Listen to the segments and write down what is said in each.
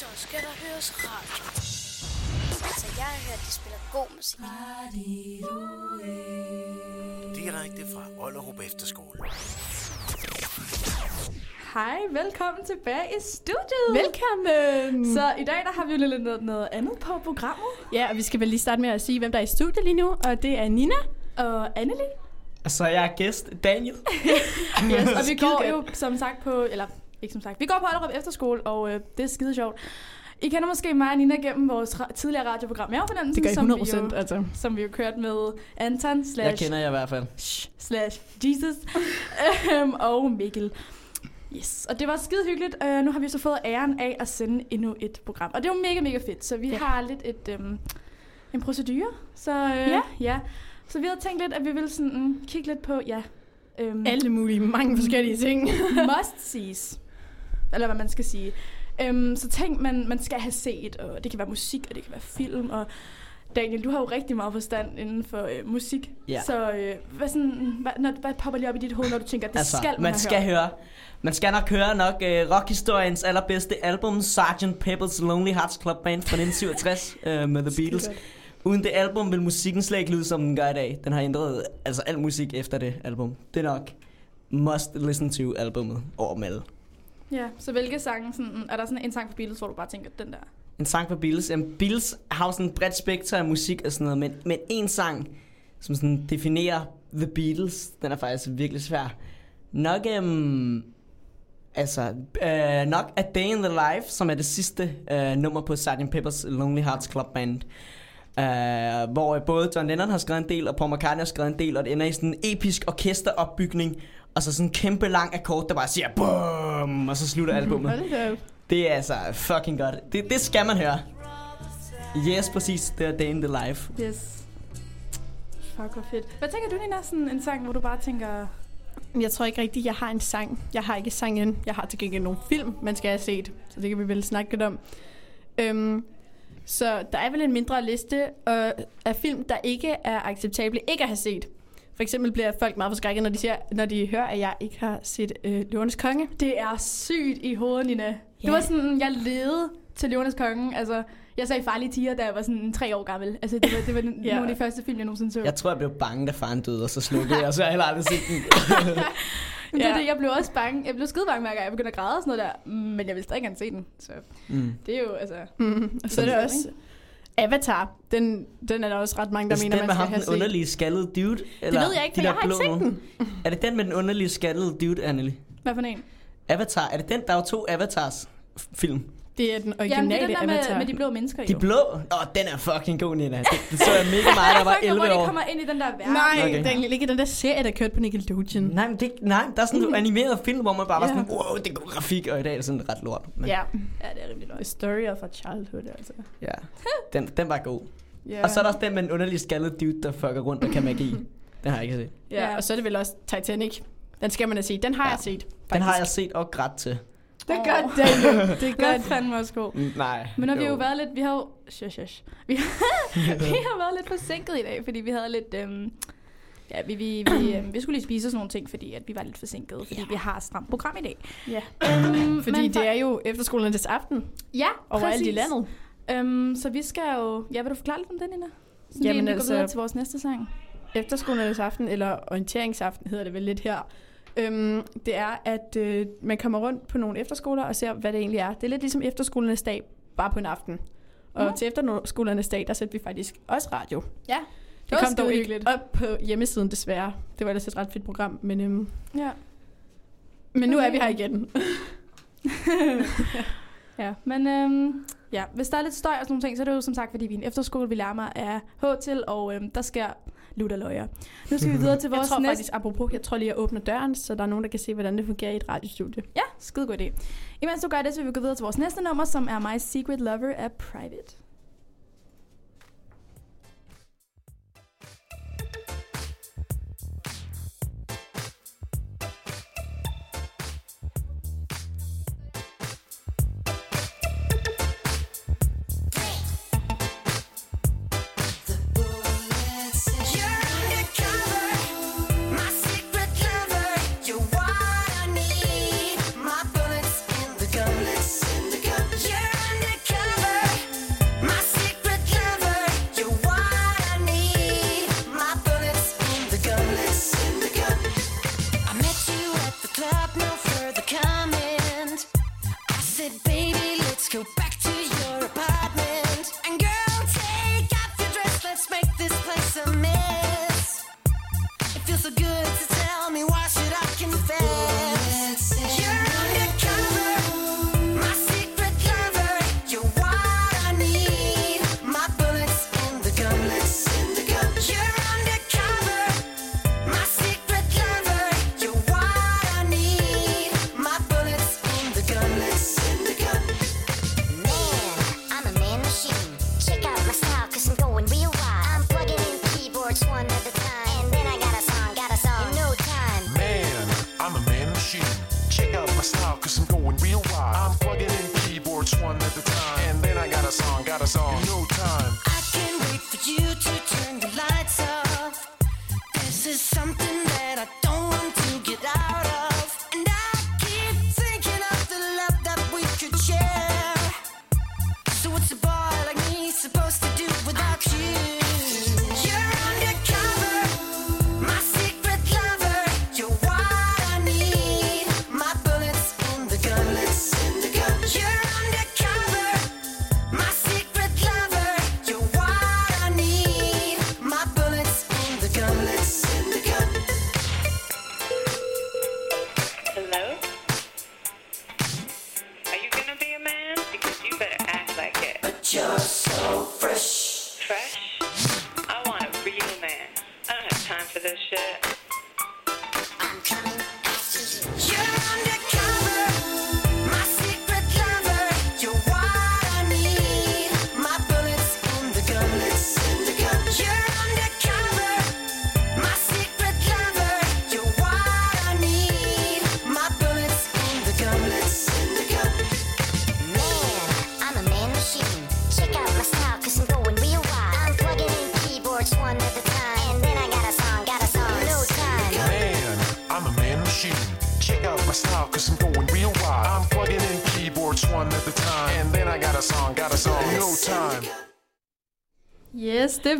så skal der høres radio. Altså, jeg har hørt, de spiller god musik. Direkte fra Ollerup Efterskole. Hej, velkommen tilbage i studiet. Velkommen! Så i dag der har vi jo lidt noget, noget andet på programmet. Ja, og vi skal vel lige starte med at sige, hvem der er i studiet lige nu, og det er Nina. Og Anneli. Og så er jeg gæst, Daniel. Yes, og vi går jo som sagt på, eller ikke som sagt, vi går på Ollerup Efterskole, og øh, det er skide sjovt. I kender måske mig og Nina gennem vores ra- tidligere radioprogram Mavefornemmelsen, Det gør I som, vi 100 jo, altså. som vi jo kørte med Anton slash, Jeg kender jer i hvert fald. slash Jesus øhm, og Mikkel. Yes, og det var skide hyggeligt. Uh, nu har vi så fået æren af at sende endnu et program. Og det er jo mega, mega fedt. Så vi Ja. har lidt et, um, en procedure. Så uh, Ja. ja. ja. Så vi havde tænkt lidt, at vi ville sådan, um, kigge lidt på, ja, um, Alle mulige, mange forskellige ting. must sees. Eller hvad man skal sige. Um, så ting, man, man skal have set, og det kan være musik, og det kan være film, og Daniel, du har jo rigtig meget forstand inden for øh, musik. Ja. Så øh, hvad, sådan, hvad, når, hvad popper lige op i dit hoved, når du tænker, at det altså, skal man, man skal hørt? høre. Man skal nok høre nok uh, rockhistoriens allerbedste album, Sgt. Pepper's Lonely Hearts Club Band fra 1967 uh, med The Beatles. Uden det album vil musikken slet ikke lyde, som den gør i dag. Den har ændret altså al musik efter det album. Det er nok must listen to albumet over dem alle. Ja, så hvilke sange, sådan, er der sådan en sang for Beatles, hvor du bare tænker, den der? En sang for Beatles. Jamen, Beatles har jo sådan et bredt spektrum af musik og sådan noget, men, men en sang, som sådan definerer The Beatles, den er faktisk virkelig svær. Nok, øhm, altså, øh, nok A Day in the Life, som er det sidste øh, nummer på Sgt. Pepper's Lonely Hearts Club Band. Uh, hvor øh, både John Lennon har skrevet en del, og Paul McCartney har skrevet en del, og det ender i sådan en episk orkesteropbygning, og så sådan en kæmpe lang akkord, der bare siger BOOM, og så slutter albumet. Det er altså fucking godt. Det, det skal man høre. Yes, præcis. Det er Day in the Life. Yes. Fuck, hvor fedt. Hvad tænker du, Nina? Sådan en sang, hvor du bare tænker... Jeg tror ikke rigtigt, jeg har en sang. Jeg har ikke sangen. Jeg har til gengæld nogle film, man skal have set. Så det kan vi vel snakke lidt om. Øhm, så der er vel en mindre liste øh, af film, der ikke er acceptable ikke at have set. For eksempel bliver folk meget forskrækket, når de, siger, når de hører, at jeg ikke har set øh, Løvernes Konge. Det er sygt i hovedet, Nina. Ja. Ja. Det var sådan, jeg levede til Løvernes Konge. Altså, jeg sagde farlige tiger, da jeg var sådan tre år gammel. Altså, det var, det var Ja. nogle af de første film, jeg nogensinde så. Jeg tror, jeg blev bange, da faren døde, og så slukkede jeg, og så har jeg heller aldrig set den. Men det er Ja. det, jeg blev også bange. Jeg blev skide bange, hver gang jeg begyndte at græde og sådan noget der. Men jeg ville stadig gerne se den. Så Mm. det er jo, altså... Mm. Og så er det Sådan, også Avatar. Den, den er der også ret mange, der Altså, mener, den man skal ham, have den set. underlige skaldede dude? Det Eller ved jeg ikke, de for jeg der har ikke blå set nogen? den. Er det den med den underlige skaldede dude, Anneli? Hvad for en? Avatar. Er det den, der er jo to Avatars film? Det er den Jamen, det er originale den der med, Avatar. med de blå mennesker, De jo. blå? Åh, oh, den er fucking god, Nina. Det, det så jeg mega meget, jeg var Fuck, hvor 11 de år. kommer ind i den der verden. Nej, Okay. den ligger den der serie, der kørte på Nickelodeon. Nej, men det, nej, der er sådan en animeret film, hvor man bare var Ja. sådan, wow, det er god grafik, og i dag er det sådan ret lort. Men, Ja. Ja, det er rimelig The løgn. story of a childhood, altså. ja. Den, den var god. Ja. Og så er der også den med den underlige skaldede dude, der fucker rundt og kan magi. Den har jeg ikke set. Ja, og så er det vel også Titanic. Den skal man da se. Den har Ja. jeg set. Den har jeg set og grædt til. Det er godt, Daniel. Det er Den godt. fandme også god. Mm, Nej. Men nu har vi jo jo været lidt, vi har jo, shush, shush. Vi, vi har været lidt forsinket i dag, fordi vi havde lidt, øhm, ja, vi, vi, vi, øhm, vi skulle lige spise og sådan nogle ting, fordi at vi var lidt forsinket, fordi vi har et stramt program i dag. Ja. Øhm, Fordi men det er jo efterskolernes aften Ja, overalt præcis. i landet. Øhm, så vi skal jo, ja, vil du forklare lidt om det, Nina? Så Jamen, vi altså- går videre til vores næste sang. Efterskolernes aften, eller orienteringsaften hedder det vel lidt her. Øhm, det er, at øh, man kommer rundt på nogle efterskoler og ser, hvad det egentlig er. Det er lidt ligesom efterskolernes dag, bare på en aften. Og Nå. til efterskolernes dag, der sætter vi faktisk også radio. Ja, Det kom dog ikke op på hjemmesiden desværre. Det var ellers et ret fedt program, men, øhm, Ja. men nu er vi her igen. ja, men øhm, ja, hvis der er lidt støj og sådan nogle ting, så er det jo som sagt, fordi vi er en efterskole, vi lærer mig af H til, og øhm, der sker lutter løjer. Nu skal vi videre til Jeg vores tror næste... faktisk, apropos, jeg tror lige, jeg åbner døren, så der er nogen, der kan se, hvordan det fungerer i et radiostudie. Ja, skide god idé. Imens du gør det, så vil vi gå videre til vores næste nummer, som er My Secret Lover af Private.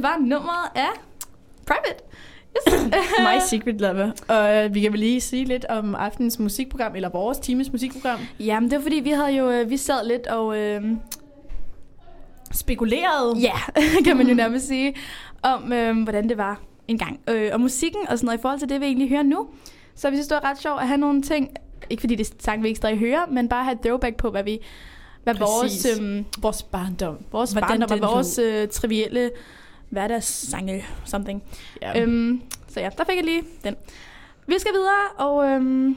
Det var nummeret af Private. Yes. My Secret Lover. Og øh, vi kan vel lige sige lidt om aftenens musikprogram, eller vores times musikprogram. Jamen, det var fordi, vi havde jo, øh, vi sad lidt og, øh, Spekuleret. ja, kan man jo nærmest sige, om øh, hvordan det var engang. Øh, og musikken og sådan noget i forhold til det, vi egentlig hører nu. Så vi synes, det var ret sjovt at have nogle ting, ikke fordi det er sang, vi ikke stadig hører, men bare have et throwback på, hvad vi, hvad Præcis. vores, øh, Vores barndom. vores Hvordan barndom og vores øh, trivielle hverdagssange, something. Ja. Øhm, så ja, der fik jeg lige den. Vi skal videre, og øhm,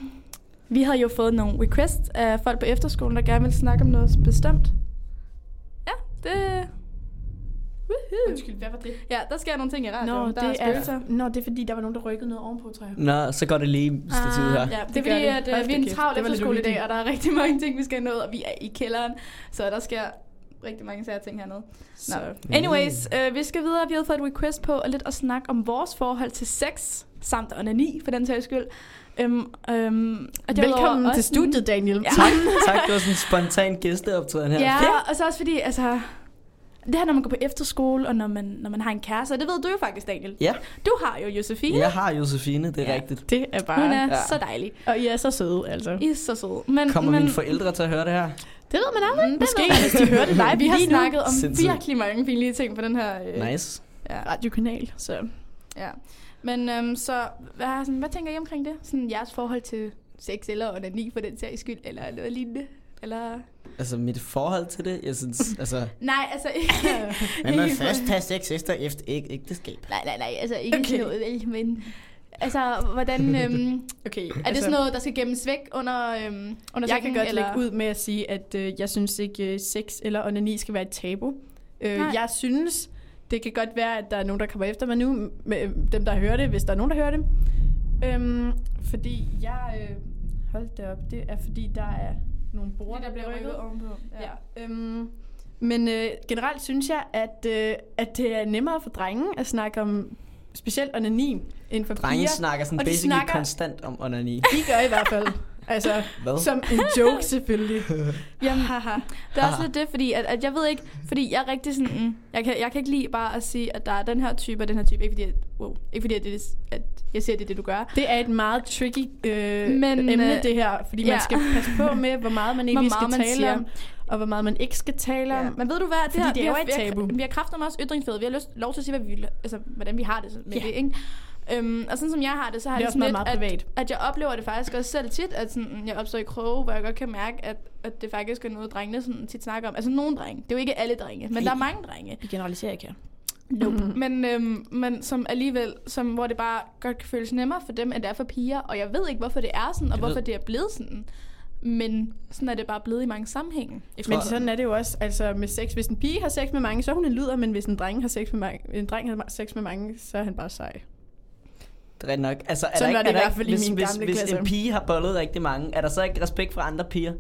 vi havde jo fået nogle requests af folk på efterskolen, der gerne ville snakke om noget bestemt. Ja, det... Woohoo. Undskyld, hvad var det? Ja, der sker nogle ting i radioen. Nå, der det er, spøgelser. nå, det er fordi, der var nogen, der rykkede noget ovenpå, tror jeg. Nå, så går det lige stativet her. Ah, ja, det er Det gør fordi, det. at øh, vi er en travl efterskole i dag, og der er rigtig mange ting, vi skal nå, og vi er i kælderen, så der sker rigtig mange sære ting hernede. Nå. Så. Anyways, øh, vi skal videre. Vi har fået et request på at lidt at snakke om vores forhold til sex, samt onani, for den sags skyld. Øhm, øhm, og Velkommen til studiet, Daniel. Ja. Tak, tak. Det var sådan en spontan gæsteoptræden her. Ja, og så også fordi, altså... Det her, når man går på efterskole, og når man, når man har en kæreste, og det ved du jo faktisk, Daniel. Ja. Du har jo Josefine. Jeg har Josefine, det er Ja. rigtigt. Det er bare... Hun er Ja. så dejlig. Og I er så søde, altså. I er så søde. Men, Kommer men, mine forældre til at høre det her? Det ved man aldrig. Mm, det Måske, ved jeg. hvis de hører det live vi har lige nu. snakket om Sindssygt. virkelig mange pinlige ting på den her... Øh, Nice. Ja, radiokanal, så... ja. Men øhm, så, hvad, sådan, hvad tænker I omkring det? Sådan jeres forhold til sex eller onani for den sags skyld, eller noget lignende? Eller... Altså, mit forhold til det, jeg synes, altså... Nej, altså ikke... Man må ikke- først have sex efter, efter æg, ægteskab. Nej, nej, nej, altså ikke Okay. sådan noget, vel, men... Altså, hvordan... Øhm, Okay, er det sådan noget, der skal gemmes væk under, øhm, under Jeg sengen, kan godt eller? lægge ud med at sige, at øh, jeg synes ikke, øh, sex eller onani skal være et tabu. Øh, Nej. jeg synes, det kan godt være, at der er nogen, der kommer efter mig nu, med øh, dem, der hører det, hvis der er nogen, der hører det. Øhm, fordi jeg... Øh, hold da op, det er fordi, der er nogle bord, Det, der bliver rykket ovenpå. Ja. Ja. Øhm, men øh, generelt synes jeg, at, øh, at det er nemmere for drenge at snakke om specielt onani end for Drenge piger. snakker sådan og de basically snakker- konstant om onani. De gør i hvert fald. Altså, Hvad? som en joke selvfølgelig. Jamen, haha. Det er også lidt det, fordi at, at jeg ved ikke, fordi jeg er rigtig sådan, mm, jeg kan, jeg kan ikke lide bare at sige, at der er den her type og den her type, ikke fordi, at, wow, ikke fordi at, det, er- at jeg siger, at det er det, du gør. Det er et meget tricky øh, Men, emne, øh, det her, fordi ja. man skal passe på med, hvor meget man egentlig Hvor meget skal man tale siger. om. og hvor meget man ikke skal tale om. Ja. Men ved du hvad? Fordi har, det er vi jo har, et vi har- tabu. Vi har kræfter med også ytringsfrihed. Vi har lyst, lov til at sige, hvad vi, vil- altså, hvordan vi har det med Ja. det, ikke? Øhm, og sådan som jeg har det, så har Det jeg også sådan meget, lidt, at, privat. at jeg oplever det faktisk også selv tit, at sådan, jeg opstår i kroge, hvor jeg godt kan mærke, at, at det faktisk er noget, drengene sådan tit snakker om. Altså nogle drenge. Det er jo ikke alle drenge, men der er mange drenge. Vi generaliserer ikke her. Nope. Mm. Men, øhm, men som alligevel, som, hvor det bare godt kan føles nemmere for dem, end det er for piger. Og jeg ved ikke, hvorfor det er sådan, og Jeg ved- hvorfor det er blevet sådan. Men sådan er det bare blevet i mange sammenhænge. Jeg Men sådan er det jo også altså med sex. Hvis en pige har sex med mange, så er hun en luder, men hvis en dreng har sex med mange, en dreng har sex med mange, så er han bare sej. Det er rigtigt nok. Altså, er Sådan der var ikke, det er i der hvert ikke, fald i hvis, min hvis, gamle hvis klasse. en pige har bollet rigtig mange, er der så ikke respekt for andre piger?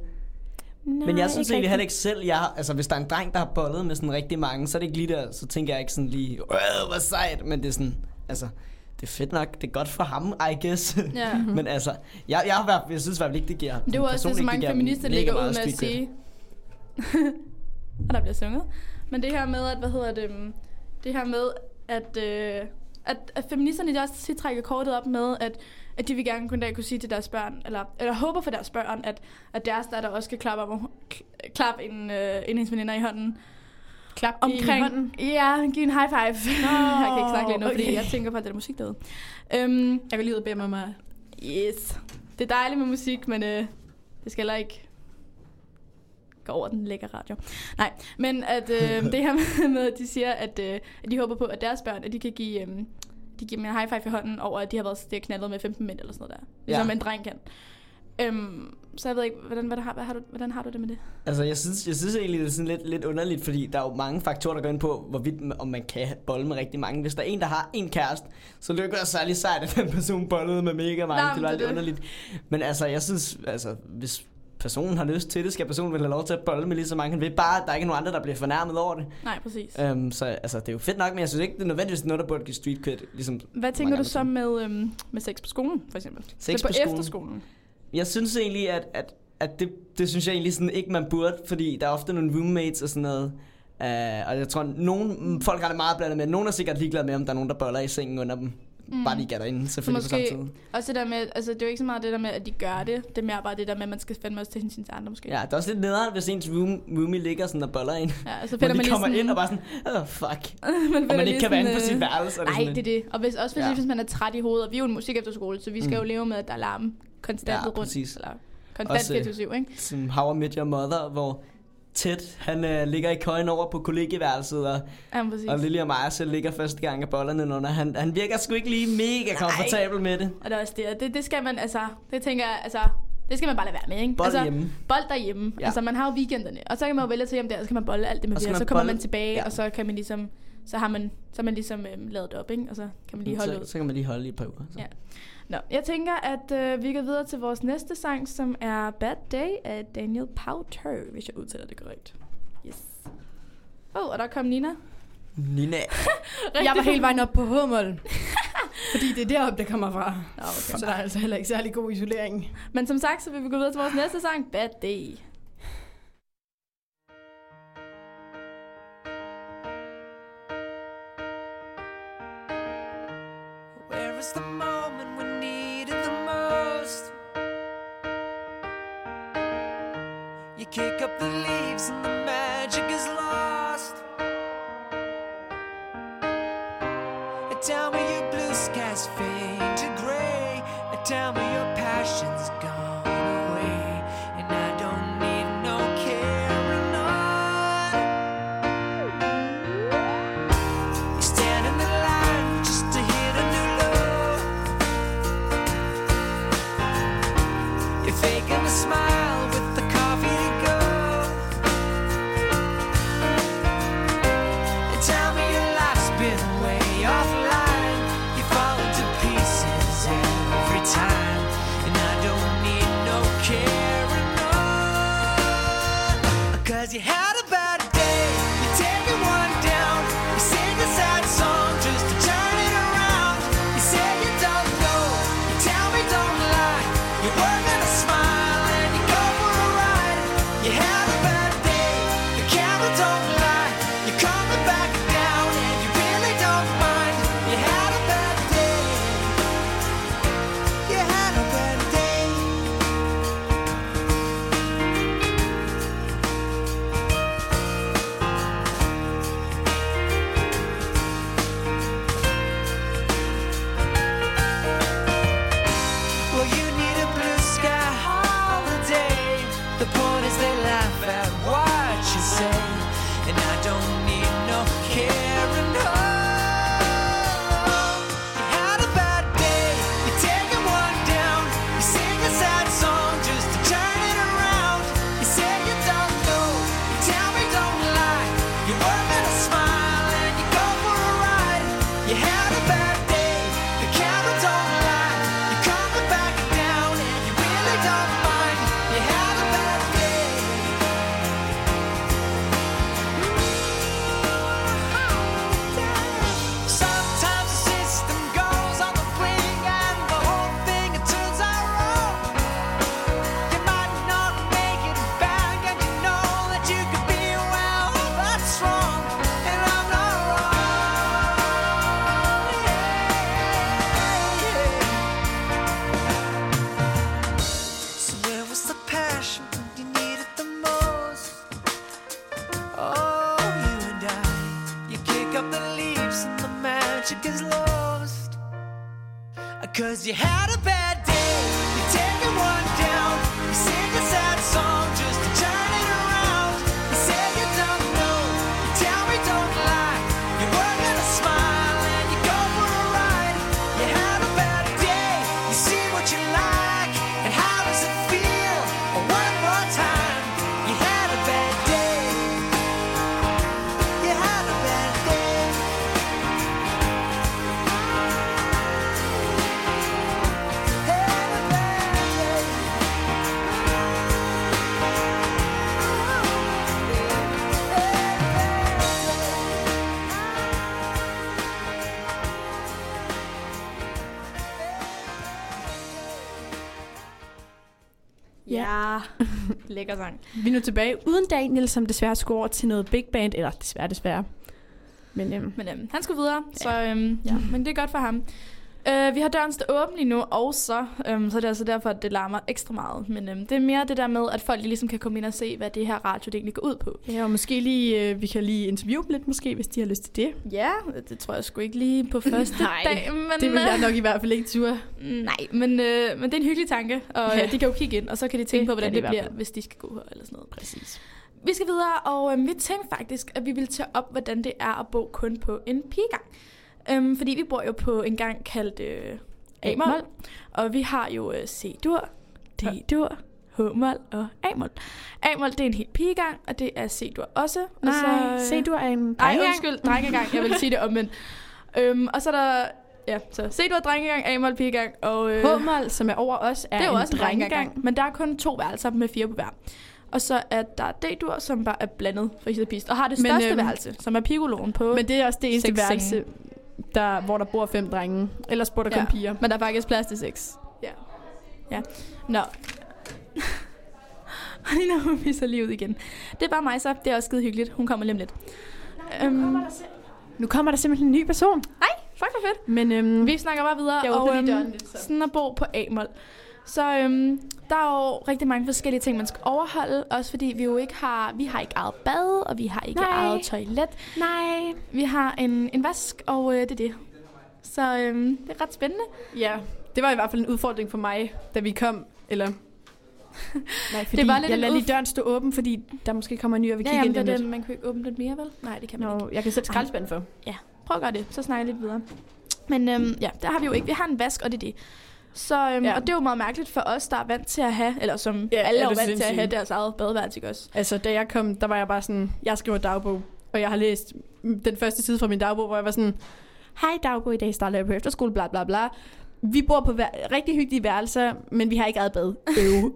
Nej, Men jeg synes egentlig heller ikke selv, jeg, har- altså hvis der er en dreng, der har bollet med sådan rigtig mange, så er det ikke lige der, så tænker jeg ikke sådan lige, øh, hvor sejt, men det er sådan, altså, det er fedt nok, det er godt for ham, I guess. Ja. men altså, jeg, jeg, har været, jeg synes i hvert fald ikke, det giver Det er også det, ikke, mange feminister ligger ud med at sige. og der bliver sunget. Men det her med, at, hvad hedder det, det her med, at, øh, at, at feministerne de også tit trækker kortet op med, at, at de vil gerne kunne, dag kunne sige til deres børn, eller, eller håber for deres børn, at, at deres datter også skal klappe, om, klappe en, øh, en hendes veninder i hånden. Klap Omkring, i hånden. ja, giv en high five. jeg kan ikke snakke lige nu, okay. fordi jeg tænker på, at det er musik derude. Øhm, Jeg kan lige ud og bede mig mig. Yes. Det er dejligt med musik, men øh, det skal heller ikke gå over den lækre radio. Nej, men at øh, det her med, at de siger, at, øh, at de håber på, at deres børn, at de kan give, øh, de giver dem en high five i hånden over, at de har været det har knaldet med 15 mænd eller sådan noget der. Ligesom Ja. en dreng kan. Øhm, så jeg ved ikke, hvordan, hvordan, har, hvad har du, hvordan har du det med det? Altså, jeg synes, jeg synes egentlig, det er sådan lidt, lidt underligt, fordi der er jo mange faktorer, der går ind på, hvorvidt om man kan bolle med rigtig mange. Hvis der er en, der har en kæreste, så lykker det særlig sejt, at den person bollede med mega mange. Nej, det er det lidt er underligt. Men altså, jeg synes, altså, hvis personen har lyst til det, skal personen vel have lov til at bolle med lige så mange han vil. Bare, at der er ikke nogen andre, der bliver fornærmet over det. Nej, præcis. Um, så altså, det er jo fedt nok, men jeg synes ikke, det er nødvendigvis noget, der burde give street cred. Ligesom Hvad tænker du så med, øhm, med sex på skolen, for eksempel? Sex på, på skolen? efterskolen? Jeg synes egentlig, at, at, at det, det synes jeg egentlig sådan ikke, man burde, fordi der er ofte nogle roommates og sådan noget. Uh, og jeg tror, nogen, folk har det meget blandet med. Nogen er sikkert ligeglade med, om der er nogen, der boller i sengen under dem. Mm. Bare de ikke er derinde, selvfølgelig Måske- på samme tid. Også det der med, altså det er jo ikke så meget det der med, at de gør det. Det er mere bare det der med, at man skal fandme også til hensyn til andre måske. Ja, det er også lidt nederen, hvis ens room, roomie ligger sådan og boller ind. Ja, så finder de man lige kommer sådan, ind og bare sådan, oh, fuck. man Og man ikke kan være inde på sit øh, værelse. Nej, det er det. Og hvis, også hvis, Ja. hvis man er træt i hovedet, og vi er jo en musik skole, så vi skal Mm. jo leve med, at der er larm konstant Ja, rundt. præcis. Eller konstant Også, øh, 24 ikke? Som How I Met Your Mother, hvor Ted, han øh, ligger i køjen over på kollegieværelset, og, Ja, præcis. og Lily og Maja selv ligger første gang af bollerne under. Han, han virker sgu ikke lige mega komfortabel med det. Og det er også det, og det, det skal man, altså, det tænker jeg, altså, det skal man bare lade være med, ikke? Bold altså, hjemme. Bold derhjemme. Ja. Altså, man har jo weekenderne, og så kan man jo vælge til hjem der, og så kan man bolle alt det, man vil, og så kommer bolle- man tilbage, ja. og så kan man ligesom, så har man, så er man ligesom øhm, lavet det op, ikke? Og så kan man lige holde ud. så, så kan man lige holde i et par uger. Så. Ja. Nå, jeg tænker, at øh, vi går videre til vores næste sang, som er Bad Day af Daniel Powter, hvis jeg udtaler det korrekt. Yes. Åh, oh, og der kom Nina. Nina. Jeg var helt vejen op på Hummel. fordi det er deroppe, det kommer fra. Nå, okay. Så der er altså heller ikke særlig god isolering. Men som sagt, så vil vi gå videre til vores næste sang, Bad Day. Where is the moment You kick up the leaves and the magic is lost. And Tell me your blue skies fade to gray. Tell me Ja. Lækker sang. Vi er nu tilbage uden Daniel, som desværre skulle over til noget big band. Eller desværre, desværre. Men øhm, Men øhm, han skulle videre, så øhm, ja. men det er godt for ham. Uh, vi har døren stå åben lige nu, og så, øhm, så det er altså derfor, at det larmer ekstra meget. Men øhm, det er mere det der med, at folk lige ligesom kan komme ind og se, hvad det her radio det egentlig går ud på. ja, og måske lige, øh, vi kan lige interviewe dem lidt, måske, hvis de har lyst til det. Ja, det tror jeg sgu ikke lige på første Nej, dag. Men, Det vil jeg øh, nok i hvert fald ikke ture. Nej, men, øh, men det er en hyggelig tanke, og Ja. de kan jo kigge ind, og så kan de tænke Det på, hvordan det, hvert bliver, hvis de skal gå her eller sådan noget. Præcis. Vi skal videre, og øhm, vi tænkte faktisk, at vi ville tage op, hvordan det er at bo kun på en pigegang. Øhm, fordi vi bor jo på en gang kaldt øh, A-mol, og vi har jo øh, C-dur, D-dur, H-mol og A-mol. A-mol, det er en helt pigegang, og det er C-dur også. og Nej, så, se du er en Nej, drengegang. undskyld, drengegang. Jeg vil sige det omvendt. Øhm, og så er der, ja, så C-dur, drengegang, A-mol, pigegang, og... Øh, H-mol, som er over os, er, det er jo en også en drengegang, men der er kun to værelser med fire på hver. Og så er der D-dur, som bare er blandet for his og pist, og har det Men, største øhm, værelse, som er pigologen på. Men det er også det eneste værelse. Der, hvor der bor fem drenge. Ellers bor der kun Ja. piger. Men der er faktisk plads til seks. Ja. Ja. Nå. Og lige når hun viser livet igen. Det er bare mig så. Det er også skide hyggeligt. Hun kommer lige om lidt. Øhm, Nu kommer der simpelthen en ny person. Hej, fuck hvor fedt. Men øhm, Vi snakker bare videre. Jeg åbner og, lige øhm, døren lidt, så. Sådan at bo på A-mål. Så øhm, der er jo rigtig mange forskellige ting, man skal overholde. Også fordi vi jo ikke har, vi har ikke eget bad, og vi har ikke Nej. eget toilet. nej. Vi har en, en vask, og øh, det er det. Så øhm, det er ret spændende. Ja, det var i hvert fald en udfordring for mig, da vi kom. Eller... Nej, fordi Det var lidt jeg lader lige døren stå åben, fordi der måske kommer en ny, og vi Ja, kigger ind det lidt. man kan ikke åbne lidt mere, vel? Nej, det kan man ikke. Nå, jeg kan sætte skraldespand for. Prøv at gøre det, så snakker jeg lidt videre. Men øhm, ja, der har vi jo ikke. Vi har en vask, og det er det. Så, øhm, Ja. Og det er jo meget mærkeligt for os, der er vant til at have, eller som Ja, alle er er vant til at have deres eget badeværelse, ikke også? Altså, da jeg kom, der var jeg bare sådan, jeg skriver dagbog, og jeg har læst den første side fra min dagbog, hvor jeg var sådan, hej dagbog, i dag starter jeg på efterskole, bla bla bla. Vi bor på vær- rigtig hyggelige værelser, men vi har ikke eget bad. Øv.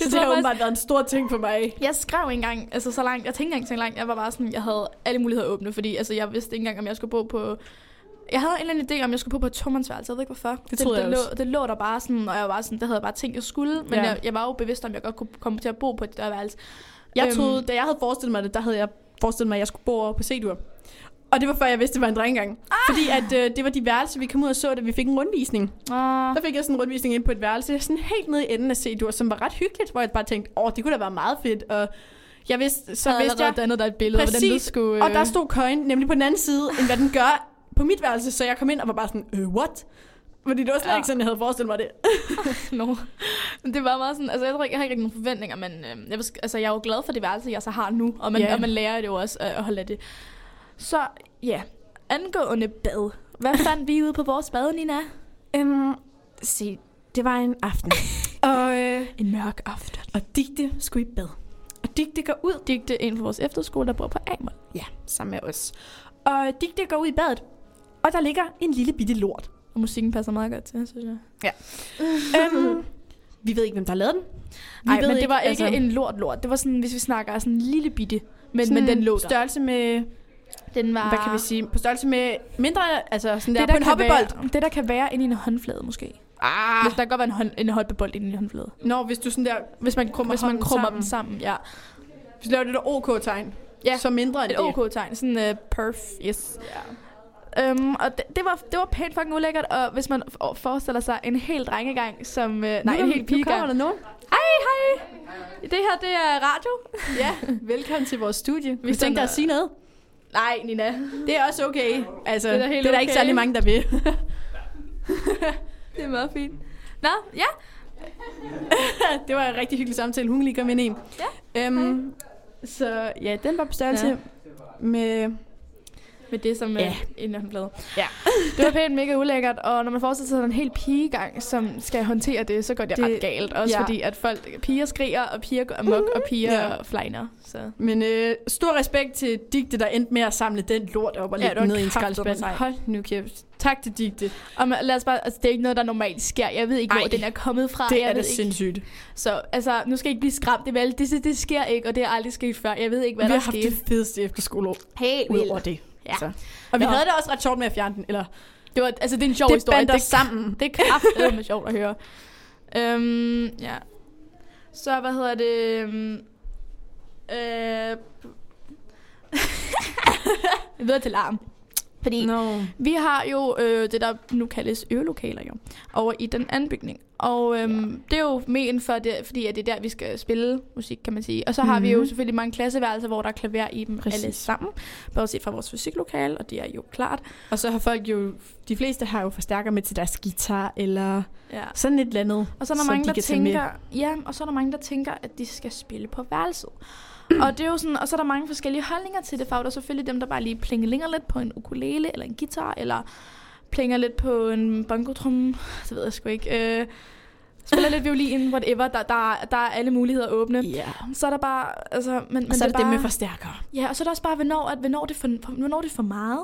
så det tror har åbenbart været en stor ting for mig. Jeg skrev engang, altså så langt, jeg tænkte ikke engang så langt, jeg var bare sådan, jeg havde alle muligheder åbne, fordi altså, jeg vidste ikke engang, om jeg skulle bo på... Jeg havde en eller anden idé, om jeg skulle bo på et tomandsværelse, jeg ved ikke hvorfor. Det troede det, jeg lå, det lå der bare sådan, og jeg var bare sådan, det havde jeg bare tænkt, jeg skulle, men Ja. jeg, jeg, var jo bevidst om, at jeg godt kunne komme til at bo på et der værelse. Jeg Øhm. troede, da jeg havde forestillet mig det, der havde jeg forestillet mig, at jeg skulle bo over på C-dur. Og det var før jeg vidste, det var en drengegang. Ah! Fordi at, øh, det var de værelser, vi kom ud og så, da vi fik en rundvisning. Ah, Der fik jeg sådan en rundvisning ind på et værelse, sådan helt nede i enden af C-dur, som var ret hyggeligt, hvor jeg bare tænkte, åh, det kunne da være meget fedt. Og jeg vidste, så så vidste jeg, dannet der et billede, af, hvordan det Præcis. skulle... og der stod køjen nemlig på den anden side, end hvad den gør på mit værelse, så jeg kom ind og var bare sådan, øh, what? Fordi det var slet Ja. ikke sådan, jeg havde forestillet mig det. no. Men det var meget sådan, altså jeg, tror ikke, jeg har ikke rigtig nogen forventninger, men øh, jeg, altså, jeg er jo glad for det værelse, jeg så har nu, og man, Ja. og man lærer det jo også øh, at holde af det. Så ja, angående bad. Hvad fandt vi ude på vores bad, Nina? Um, se, det var en aften. og, øh, En mørk aften. og Digte skulle i bad. Og Digte går ud. Digte en fra vores efterskole, der bor på Amel. Ja, sammen med os. Og Digte går ud i badet. Og der ligger en lille bitte lort. Og musikken passer meget godt til, synes jeg. um, vi ved ikke, hvem der har lavet den. Vi Nej, ved men det var ikke altså, en lort-lort. Det var sådan, hvis vi snakker sådan en lille bitte. Men, sådan men den lå der. størrelse med, Den var... hvad kan vi sige, på størrelse med mindre, altså sådan der, Det, på der en kan hoppebold. være, det, der kan være inde i en håndflade, måske. Ah, Hvis der kan godt være en, hånd, en hoppebold inde i en håndflade. Når hvis du sådan der, Hvis man, Krummer hvis man krummer sammen. dem sammen, ja. hvis du laver det der OK-tegn, Ja. så mindre end Et det. OK-tegn, sådan uh, perf, yes. Ja. Um, og det, det, var, det var pænt fucking ulækkert, og hvis man for- forestiller sig en helt drengegang, som... Uh, nej, nu, en helt nu kommer pigegang. der nogen. Hej, hej! Det her, det er radio. Ja, velkommen til vores studie. Vi tænkte den at sige noget. Nej, Nina. Det er også okay. Altså, Det er det da er, helt det er der ikke okay. særlig mange, der vil. Det er meget fint. Nå, ja. det var en rigtig hyggelig samtale, hun lige kom ind i. Ja. Øhm, så ja, den var på størrelse ja. med... Med det som Ja. ja. en håndflade. Ja. Det var pænt mega ulækkert, og når man forestiller sig en hel pigegang, som skal håndtere det, så går det, Det- ret galt. Også ja. fordi, at folk, piger skriger, og piger går amok, og piger Ja. flejner. Så. Men øh, stor respekt til Digte, der endte med at samle den lort op og Ja, lægge ned i en sejt. Hold nu kæft. Tak til Digte. Og man, lad os bare, altså, det er ikke noget, der normalt sker. Jeg ved ikke, Ej, hvor den er kommet fra. Det jeg er da sindssygt. Så altså, nu skal jeg ikke blive skræmt. Det, vel, det, det sker ikke, og det er aldrig sket før. Jeg ved ikke, hvad Vi har der haft skete. det fedeste efterskoleår Helt over det. Ja. Så. Og vi Nå. havde det også ret sjovt med at fjerne den. Eller, Det, var, altså, det er en sjov det historie. Det, sammen. det er kraftedeme sjovt at høre. Øhm, ja. Så hvad hedder det? øhm, Øh, videre til larm. Fordi No. vi har jo øh, det, der nu kaldes øvelokaler jo, over i den anden bygning. Og øhm, det er jo men for det, fordi at det er der, vi skal spille musik, kan man sige. Og så har vi jo Mhm. selvfølgelig mange klasseværelser, hvor der er klaver i dem Præcis. alle sammen. Bortset fra vores fysiklokale, og det er jo klart. Og så har folk jo... De fleste har jo forstærker med til deres guitar, eller Ja. sådan et eller andet. Og så er der mange, de der tænker, ja, og så er der mange, der tænker, at de skal spille på værelset. Og det er jo sådan, og så er der mange forskellige holdninger til det, for der er selvfølgelig dem, der bare lige plingelinger lidt på en ukulele eller en guitar, eller plinger lidt på en bongotrum, det ved jeg sgu ikke. Øh, spiller lidt violin, whatever, der, der, der er alle muligheder åbne. Ja. Så er der bare, altså, men, men Og så er det dem bare, med forstærkere. Ja, og så er der også bare, hvornår, at, hvornår, det for, hvornår det er for meget.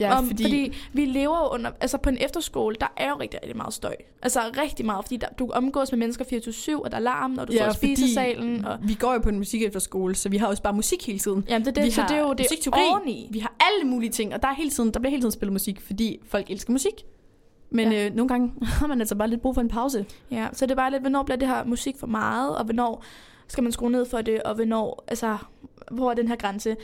Ja, Om, fordi, fordi... vi lever under, altså på en efterskole, der er jo rigtig, rigtig meget støj. Altså rigtig meget, fordi der, du omgås med mennesker 24-7, og der er larm, og du står i spisesalen. Og, vi går jo på en musik efterskole, så vi har også bare musik hele tiden. jamen det, er det, vi så har det er jo det oveni. Vi har alle mulige ting, og der, er hele tiden, der bliver hele tiden spillet musik, fordi folk elsker musik. Men Ja. øh, nogle gange har man altså bare lidt brug for en pause. Ja, så det er bare lidt, hvornår bliver det her musik for meget, og hvornår skal man skrue ned for det, og hvornår, altså, hvor er den her grænse?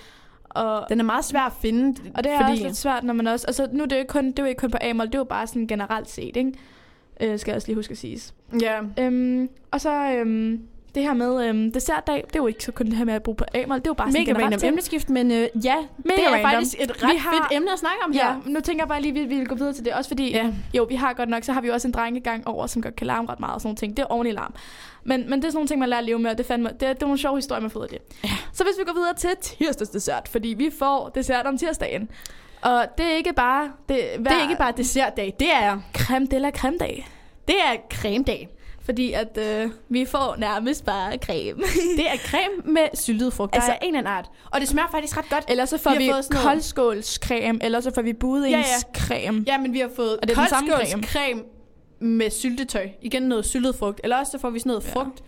Og, Den er meget svær at finde, og det er fordi også lidt svært, når man også, altså nu er det jo ikke kun, det er jo ikke kun på Amol, det er jo bare sådan generelt set, ikke? Øh, skal jeg også lige huske at sige. ja, Øhm, og så øhm, det her med øhm, dessertdag, det er jo ikke så kun det her med at bruge på Amol, det er jo bare sådan mega generelt random emneskift, men øh, ja, Mega det er random. faktisk et ret Vi har- fedt emne at snakke om Ja, her. nu tænker jeg bare lige, at vi, vi vil gå videre til det. Også fordi, Ja. jo, vi har godt nok, så har vi jo også en drengegang over, som godt kan larme ret meget og sådan nogle ting. Det er i larm. Men, men det er sådan nogle ting, man lærer at leve med, og det, fandme, det, det er nogle sjove historier, man får ud af det. Ja. Så hvis vi går videre til tirsdagsdessert, fordi vi får dessert om tirsdagen. Og det er ikke bare... Det, Det er ikke bare dessertdag, det er, creme de la creme dag. det er cremedag. Fordi at øh, vi får nærmest bare creme. Det er creme med syltet frugt. Altså- er en eller anden art. Og det smager faktisk ret godt. Eller så får Vi vi, koldskålscreme, eller så får vi budens Ja, ja, creme. Ja, men vi har fået koldskålscreme med syltetøj. Igen noget syltet frugt. Eller også så får vi sådan noget Ja. frugt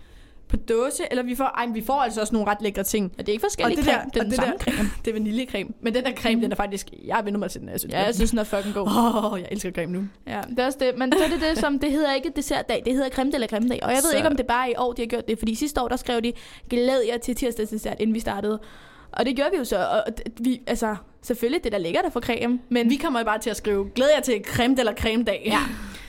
på dåse. Eller vi får, ej, vi får altså også nogle ret lækre ting. Og det er ikke forskellige Og creme, det er den samme der, creme. det er vaniljecreme. Men den der creme, den er faktisk... Jeg vendt mig til den. Jeg synes, Ja, jeg synes, den er fucking god. Åh, oh, jeg elsker creme nu. Ja, det er også det. Men så er det det, som det hedder ikke dessertdag, det hedder creme la creme dag. Og jeg ved Så- ikke, om det bare er i år, de har gjort det. Fordi sidste år, der skrev de, glæd jer til tirsdagsdessert, inden vi startede. Og det gjorde vi jo så. Og vi, altså, selvfølgelig, det der ligger der for creme. Men Vi kommer bare til at skrive, glæder jeg til creme eller creme dag. Ja.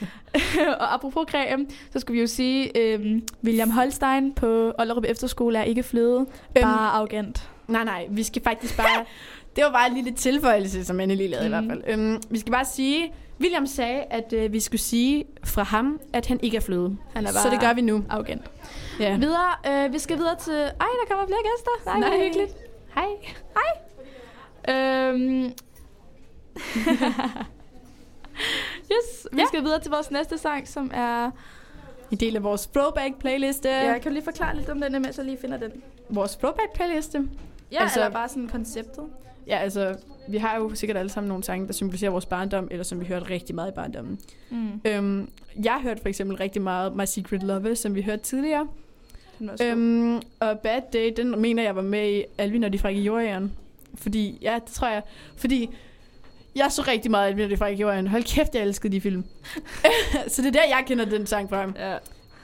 og apropos creme, så skulle vi jo sige, øhm, William Holstein på Ollerup Efterskole er ikke fløde, bare arrogant. Nej, nej, vi skal faktisk bare... det var bare en lille tilføjelse, som Anne lige lavede mm. i hvert fald. Øhm, vi skal bare sige... William sagde, at øh, vi skulle sige fra ham, at han ikke er fløde. Han er Så bare det gør vi nu. arrogant. Ja. Videre, øh, vi skal videre til... Ej, der kommer flere gæster. Nej, Nej. det er hyggeligt. Hej. Øhm. yes, vi Ja. skal videre til vores næste sang, som er... En del af vores throwback-playliste. Ja, kan du lige forklare lidt om den, imens jeg lige finder den? Vores throwback-playliste. Ja, Altså- eller bare sådan konceptet. Ja, altså, vi har jo sikkert alle sammen nogle sange, der symboliserer vores barndom, eller som vi hørte rigtig meget i barndommen. Mm. Øhm, jeg har hørt for eksempel rigtig meget My Secret Lover, som vi hørte tidligere. Øhm, og Bad Day, den mener jeg var med i Alvin og de frække jordjern. Fordi, ja, det tror jeg. Fordi jeg så rigtig meget Alvin og de frække jordjern. Hold kæft, jeg elskede de film. så det er der, jeg kender den sang fra. ja.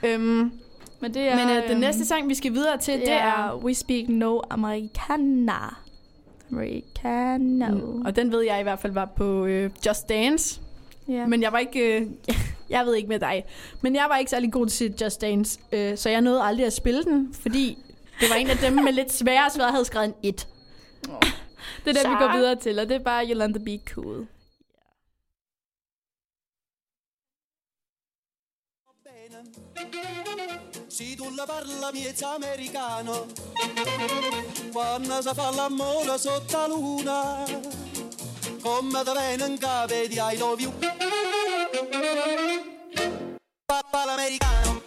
Øhm, Men det er... men øh, den øhm, næste sang, vi skal videre til, det, det, er... We Speak No Americana. Americano. Mm, og den ved jeg i hvert fald var på øh, Just Dance. ja. Men jeg var ikke... Øh, jeg ved ikke med dig. Men jeg var ikke særlig god til Just Dance. Øh, så jeg nåede aldrig at spille den, fordi det var en af dem med lidt sværere svær, havde skrevet en 1. det er det, vi går videre til, og det er bare Yolanda Be Cool. Si tu la parla miezza americano, quando si fa l'amore sotto la luna, come te viene in capo di I love you. Papà l'americano.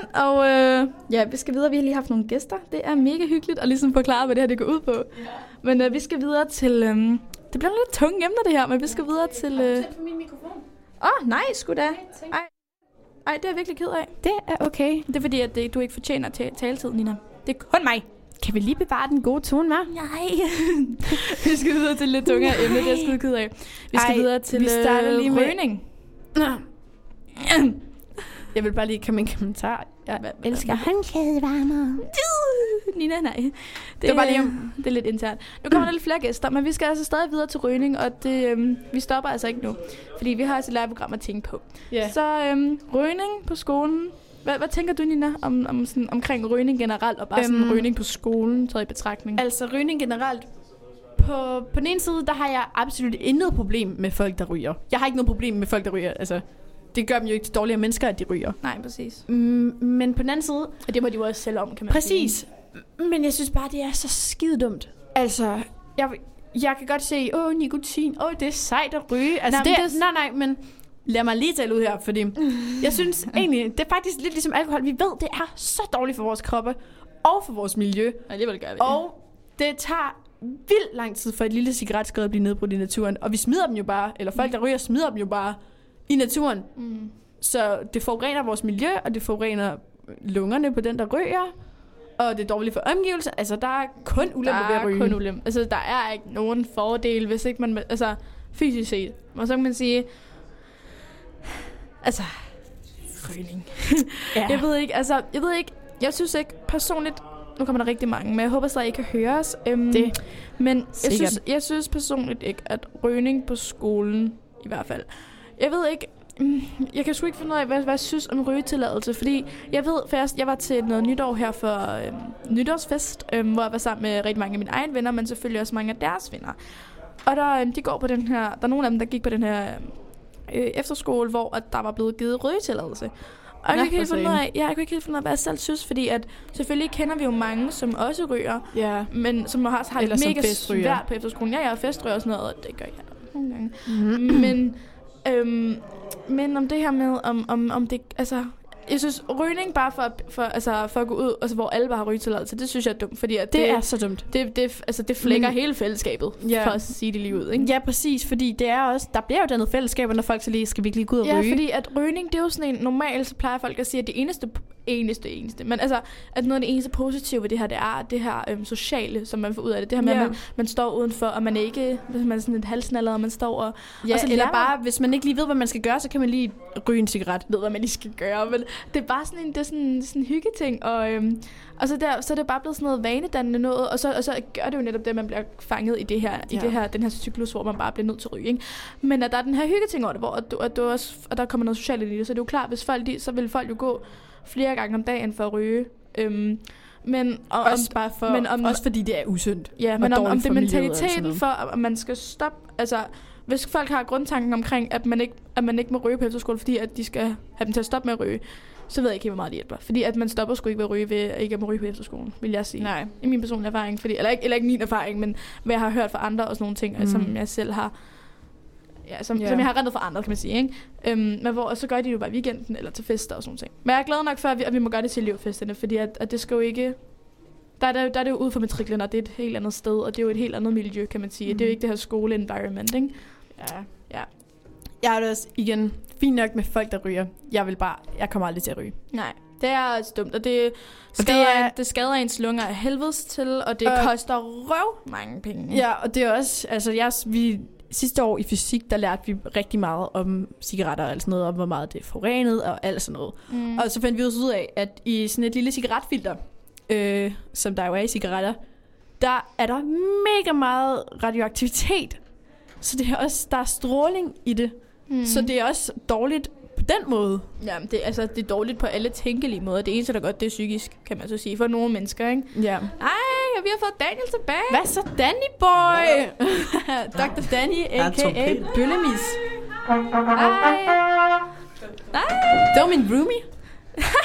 Den, og øh, ja, vi skal videre. Vi har lige haft nogle gæster. Det er mega hyggeligt at ligesom forklare, hvad det her det går ud på. Men øh, vi skal videre til... Øh, det bliver lidt tunge emner, det her, men vi skal videre til... Øh... min mikrofon. Åh, oh, nej, sgu da. Ej. Ej, det er jeg virkelig ked af. Det er okay. Det er fordi, at det, du ikke fortjener ta- taletid, Nina. Det er kun mig. Kan vi lige bevare den gode tone, hva'? Nej. vi skal videre til lidt tungere emne, det er jeg skide ked af. Vi skal Ej, videre til vi starter øh, lige med- rygning. Jeg vil bare lige komme en kommentar. Jeg elsker håndklædevarmer. Nina, nej. Det, Det var bare lige det er lidt internt. Nu kommer der lidt flere gæster, men vi skal altså stadig videre til rygning, og det, øhm, vi stopper altså ikke nu. Fordi vi har også et liveprogram at tænke på. Ja. Så øhm, rygning på skolen. Hvad, hvad tænker du, Nina, om, om sådan, omkring rygning generelt, og bare øhm, sådan rygning på skolen, taget i betragtning? Altså rygning generelt. På, på den ene side, der har jeg absolut intet problem med folk, der ryger. Jeg har ikke noget problem med folk, der ryger. Altså, det gør dem jo ikke til dårligere mennesker, at de ryger. Nej, præcis. Mm, men på den anden side, Og det må de jo også selv om, kan man præcis. Men jeg synes bare, det er så skide dumt. Altså, jeg, jeg kan godt se, åh, nikotin, åh, det er sejt at ryge. Altså, Nej, det, det- nej, nej, men lad mig lige tale ud her, fordi jeg synes egentlig, det er faktisk lidt ligesom alkohol. Vi ved, det er så dårligt for vores kroppe og for vores miljø. Alligevel gør vi Og det tager vildt lang tid for et lille cigaretskred at blive nedbrudt i naturen. Og vi smider dem jo bare, eller folk, der ryger, smider dem jo bare i naturen. Mm. Så det forurener vores miljø, og det forurener lungerne på den, der ryger. Og det er dårligt for omgivelser. Altså, der er kun Der ulemper ved at er ryge. kun ulempe. Altså, der er ikke nogen fordel, hvis ikke man... Altså, fysisk set. Og så kan man sige... Altså... Rygning. Ja. Jeg ved ikke, altså... Jeg ved ikke... Jeg synes ikke personligt... Nu kommer der rigtig mange, men jeg håber stadig, I kan høre os. Øhm, Det Men jeg synes, jeg synes personligt ikke, at rygning på skolen, i hvert fald... Jeg ved ikke... mm, Jeg kan sgu ikke finde ud af, hvad, hvad jeg synes om rygetilladelse, fordi jeg ved først, jeg var til noget nytår her for øhm, nytårsfest, øhm, hvor jeg var sammen med rigtig mange af mine egne venner, men selvfølgelig også mange af deres venner. Og der, øhm, de går på den her, der er nogle af dem, der gik på den her øhm, øh, efterskole, hvor at der var blevet givet rygetilladelse. Og jeg kan ikke helt finde ud af, ja, jeg kan ikke helt finde ud af, hvad jeg selv synes, fordi at selvfølgelig kender vi jo mange, som også ryger, Ja. men som har, har Eller det mega svært på efterskolen. Ja, jeg er festryger og sådan noget, og det gør jeg nogle gange. Mm-hmm. Men, øhm, men om det her med, om, om, om det, altså, jeg synes, rygning bare for, for, altså, for at gå ud, altså, hvor alle bare har rygetilladelse, det synes jeg er dumt, fordi at Det, det, er så dumt. det, det, altså, det flækker Men- hele fællesskabet, Ja. for at sige det lige ud, ikke? Ja, præcis, fordi det er også, der bliver jo dannet fællesskaber, når folk så lige skal virkelig gå ud og Ja, ryge. fordi at rygning, det er jo sådan en, normalt så plejer folk at sige, at det eneste, eneste, eneste, men altså, at noget af det eneste positive ved det her, det er det her øhm, sociale, som man får ud af det. Det her med, Ja. at man, man står udenfor, og man er ikke, hvis man er sådan et halsnaller, og man står og, Ja, og så eller bare, hvis man ikke lige ved, hvad man skal gøre, så kan man lige ryge en cigaret. ved, hvad man lige skal gøre, men det er bare sådan en, det er sådan, sådan en hyggeting, og, øhm, og så, der, så er det bare blevet sådan noget vanedannende noget, og så, og så gør det jo netop det, at man bliver fanget i det her, i Ja. det her, den her cyklus, hvor man bare bliver nødt til at ryge, ikke? Men at der er den her hyggeting over det, hvor at du, at du også, og der kommer noget socialt i det, så det er jo klart, hvis folk, de, så vil folk jo gå flere gange om dagen for at ryge. Øhm, men, og, Også bare for, men om- også fordi det er usundt. Ja, men om, om det mentaliteten for, at man skal stoppe... Altså, hvis folk har grundtanken omkring, at man ikke, at man ikke må ryge på efterskole, fordi at de skal have dem til at stoppe med at ryge, så ved jeg ikke helt, hvor meget det hjælper. Fordi at man stopper sgu ikke ved at ryge ved at ikke at må ryge på efterskolen, vil jeg sige. Nej. I min personlige erfaring. Fordi, eller, ikke, eller ikke min erfaring, men hvad jeg har hørt fra andre og sådan nogle ting, mm. som jeg selv har... Ja, som, Ja. som jeg har rentet fra andre, kan man sige. Ikke? Øhm, men hvor, og så gør de det jo bare i weekenden eller til fester og sådan ting. Men jeg er glad nok for, at vi, at vi må gøre det til elevfesterne, fordi at, at det skal jo ikke... Der er, der, der er det jo ude for matriklen, og det er et helt andet sted, og det er jo et helt andet miljø, kan man sige. Mm. Det er jo ikke det her skole-environment, ikke? Ja. Ja. Jeg er det også, igen, fint nok med folk, der ryger. Jeg vil bare, jeg kommer aldrig til at ryge. Nej, det er også dumt, og det skader, det det, er- det skader ens lunger af helvedes til, og det Og- koster røv mange penge. Ja, og det er også, altså jeg, vi, sidste år i fysik, der lærte vi rigtig meget om cigaretter og alt sådan noget, om hvor meget det er forurenet og alt sådan noget. Mm. Og så fandt vi også ud af, at i sådan et lille cigaretfilter, øh, som der jo er i cigaretter, der er der mega meget radioaktivitet. Så det er også, der er stråling i det. Mm. Så det er også dårligt på den måde. Ja, det, altså, det er dårligt på alle tænkelige måder. Det eneste, der er godt, det er psykisk, kan man så sige, for nogle mennesker, ikke? Ja. Ej, vi har fået Daniel tilbage. Hvad så, Danny boy? Dr. Danny, a.k.a. Bøllemis. Hej. Hej. Det var min roomie.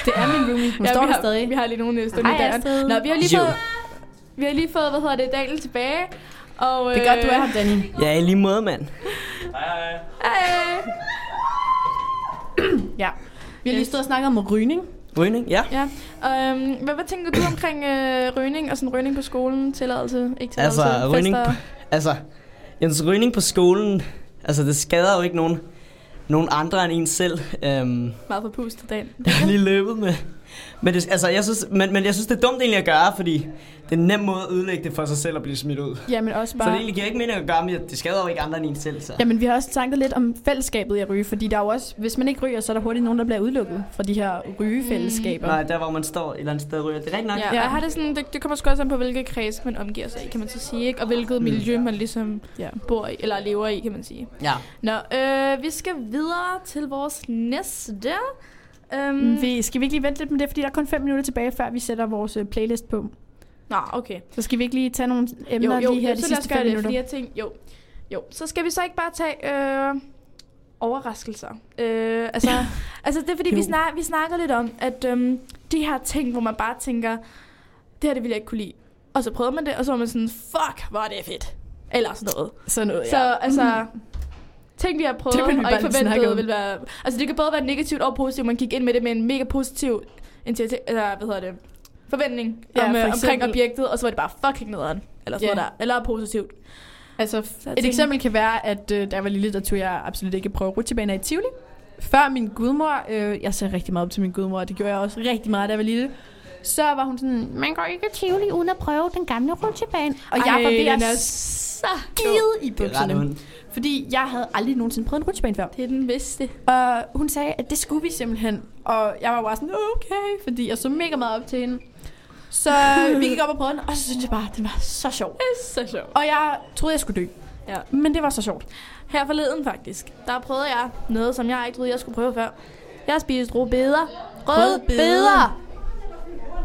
Det er min roomie. Hun Ja, står vi der har, stadig. Vi har lige nogle stående Hej, i døren. Astrid. Nå, vi har lige fået, vi har lige fået, hvad hedder det, Daniel tilbage. Og, Det er godt, du er her, Danny. Ja, i lige måde, mand. Hej. Ja. Vi har lige stået og snakket om rygning. Rygning, ja. Ja. Øhm, hvad, hvad tænker du omkring øh, rygning og sådan rygning på skolen? Tilladelse, ikke tilladelse, Altså, rygning fester? Altså, Jens, rygning på skolen, altså det skader jo ikke nogen, nogen andre end en selv. Øhm, Meget for pust dagen. jeg har lige løbet med. Men, det, altså, jeg synes, men, men jeg synes, det er dumt egentlig at gøre, fordi det er en nem måde at ødelægge det for sig selv at blive smidt ud. Ja, men også Så det bare... egentlig giver ikke mening at gøre, men det skader jo ikke andre end en selv. Så. Jamen, vi har også snakket lidt om fællesskabet i at ryge, fordi der er jo også, hvis man ikke ryger, så er der hurtigt nogen, der bliver udelukket fra de her rygefællesskaber. Nej, der hvor man står et eller andet sted og ryger. Det er rigtigt nok. Ja, ja. jeg har det sådan, det, det kommer sgu også an på, hvilke kreds man omgiver sig i, kan man så sige, ikke? Og hvilket miljø man ligesom Ja. bor i, eller lever i, kan man sige. ja. Nå, øh, vi skal videre til vores næste. Mm. Vi, skal vi ikke lige vente lidt med det, fordi der er kun 5 minutter tilbage, før vi sætter vores øh, playlist på. Nå, okay. Så skal vi ikke lige tage nogle Jo, emner jo, lige her jo, de så lad os sidste gøre 5 det, minutter? fordi jeg tænkte, jo, jo. Så skal vi så ikke bare tage øh, overraskelser. Øh, altså, altså, det er fordi, vi, Jo. snak, vi snakker lidt om, at øhm, de her ting, hvor man bare tænker, det her det vil jeg ikke kunne lide. Og så prøver man det, og så er man sådan, fuck, hvor er det fedt. Eller sådan noget. Sådan noget, Så ja. altså, ting, vi har prøvet, Det vi og ikke forventet vil være... Altså, det kan både være negativt og positivt. Man gik ind med det med en mega positiv initiativ, eller hvad hedder det, forventning Ja, om, for øh, omkring eksempel- objektet, og så var det bare fucking nederen. Eller sådan yeah. der. Eller positivt. Altså, jeg et eksempel kan være, at øh, da jeg var lille, der tog jeg absolut ikke prøve rutsjebaner i Tivoli. Før min gudmor, øh, jeg ser rigtig meget op til min gudmor, og det gjorde jeg også rigtig meget, da jeg var lille. Så var hun sådan, man går ikke Tivoli uden at prøve den gamle rutsjebane. Og jeg Ej, var ved at så skide i er bukserne. Fordi jeg havde aldrig nogensinde prøvet en rutsjebane før. Det er den bedste. Og hun sagde, at det skulle vi simpelthen. Og jeg var bare sådan, okay, fordi jeg så mega meget op til hende. Så vi gik op og prøvede den, og så synes jeg bare, at den var så sjov. Det er så sjovt. Og jeg troede, jeg skulle dø. Ja. Men det var så sjovt. Her forleden faktisk, der prøvede jeg noget, som jeg ikke troede, jeg skulle prøve før. Jeg har spist rødbeder. Røde beder.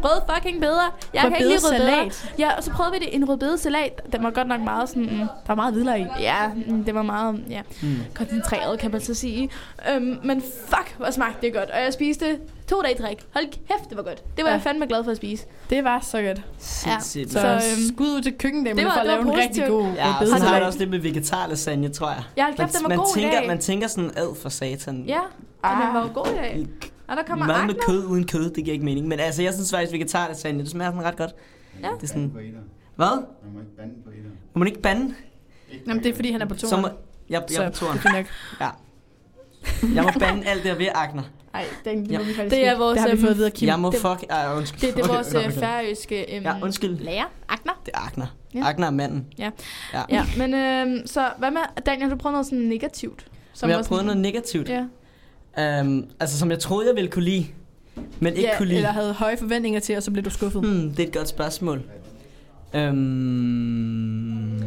Rød fucking beder. Jeg kan ikke lide rødbeder. Rødbedesalat. Ja, og så prøvede vi det en rødbedesalat. Den var godt nok meget sådan... Mm, Der var meget hvidløg i. ja, mm, det var meget ja, Mm. koncentreret, kan man så sige. Øhm, men fuck, hvor smagte det godt. Og jeg spiste to dage i træk. Hold kæft, det var godt. Det var Ja. ja. jeg fandme glad for at spise. Det var så godt. Sindssygt. Så, Så, øhm, øhm, skud ud til var- for at det var lave en rigtig god Ja, og så har det også det med vegetarlasagne, tror jeg. Ja, hold kæft, den var man, god i tænker, dag. man tænker sådan, ad for satan. Ja, ah. den var god i dag. Og der kommer Mad med kød uden kød, det giver ikke mening. Men altså, jeg synes faktisk, vegetarlasagne, det smager sådan ret godt. Ja. Det er sådan... Hvad? Man må ikke bande på etter. Må man ikke bande? Jamen, det er fordi, han er på Så toren. må... Jeg, jeg er på Så turen. det er. Ja. Jeg må bande alt det ved Agner. Ej, den Ja. må vi faktisk Det er vores, Det har vi øhm, fået at vide af Kim. Jeg må det- fuck... Ej, undskyld. Det, det er vores Okay, øh, okay. færøske øhm, Ja, undskyld. lærer. Agner. Det er Agner. Ja. Agner er manden. Ja. Ja. Ja, men øhm, så hvad med, Daniel, har du prøvet noget sådan negativt? Som jeg har sådan- prøvet noget negativt. Ja. Um, altså, som jeg troede, jeg ville kunne lide. Men ikke Ja, kunne lide. eller havde høje forventninger til, og så blev du skuffet. Hmm, det er et godt spørgsmål. Um,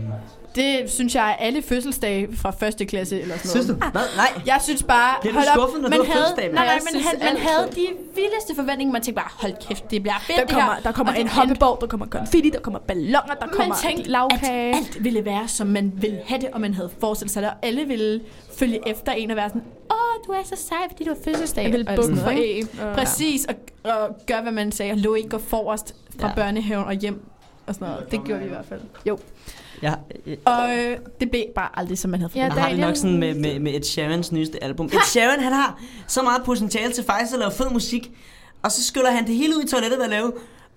Det synes jeg er alle fødselsdage fra første klasse eller sådan synes du? noget. Hvad? Nej. Jeg synes bare... Bliver du hold op, skuffet, når man du havde, fødselsdag? Nej, nej, synes han, man havde de vildeste forventninger. Man tænkte bare, hold kæft, det bliver fedt Der det kommer, her. der kommer en det hoppeborg, der kommer konfetti, der kommer balloner, der kommer man tænkte, lavkage. at alt ville være, som man ville have det, og man havde forestillet sig det, og alle ville følge efter en og være sådan, du er så sej, fordi du har fødselsdag. Jeg vil bukke for æg. og- Præcis, og, og gør, hvad man sagde, og lå ikke gå forrest fra Ja. børnehaven og hjem og sådan noget. Det gjorde vi i hvert fald. Jo. Jeg, jeg, Og øh, det blev bare aldrig, som man havde Ja, forventet. jeg har det nok sådan med, med, med Ed Sheerans nyeste album. Ed Sheeran, han har så meget potentiale til faktisk at lave fed musik. Og så skyller han det hele ud i toilettet ved at lave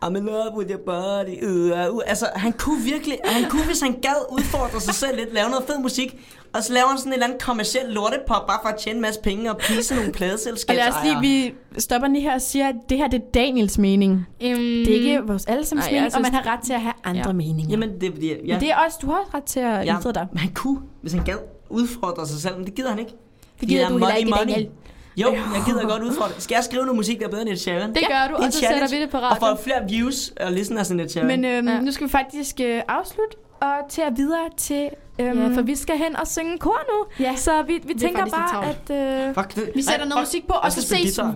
I'm in love with your body. Uh, uh. Altså, han kunne virkelig, han kunne, hvis han gad udfordre sig selv lidt, lave noget fed musik. Og så laver han sådan en eller anden kommersiel lortepop, bare for at tjene en masse penge og prise nogle Og pladeselskaber. lad os lige, vi stopper lige her og siger, at det her det er Daniels mening. Øhm, Det er ikke vores allesammens mening, jeg og synes- man har ret til at have andre Ja. meninger. Jamen, det er fordi, Ja. ja, Men det er også, du har også ret til at ja, ytre dig. men han kunne, hvis han gad udfordre sig selv, men det gider han ikke. Det gider du er heller money, ikke, money. Daniel. Jo, jeg gider godt udfordre. Skal jeg skrive noget musik, der er bedre end Ed Sheeran? Det gør du, Det og så sætter challenge. vi det på Og få radio. flere views og listeners end Ed Sheeran. Men øhm, Ja. nu skal vi faktisk øh, afslutte og til at videre til... Øhm, Ja, for vi skal hen og synge kor nu. Ja. Så vi, vi er tænker bare, at... Øh, Fuck det. vi sætter noget fuck. musik på, og så ses guitar.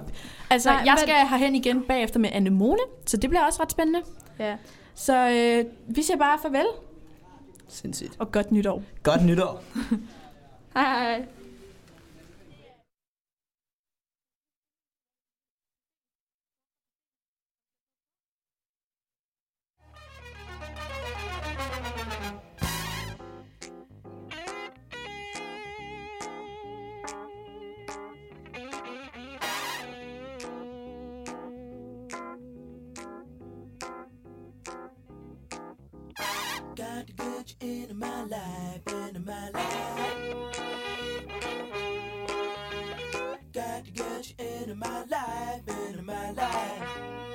Altså, Nej, jeg men- skal herhen igen bagefter med Anne Mone, så det bliver også ret spændende. ja. Så øh, vi siger bare farvel Sindssygt. og godt nytår. Godt nytår. Hej, hej. Got to get you into my life, into my life. Got to get you into my life, into my life.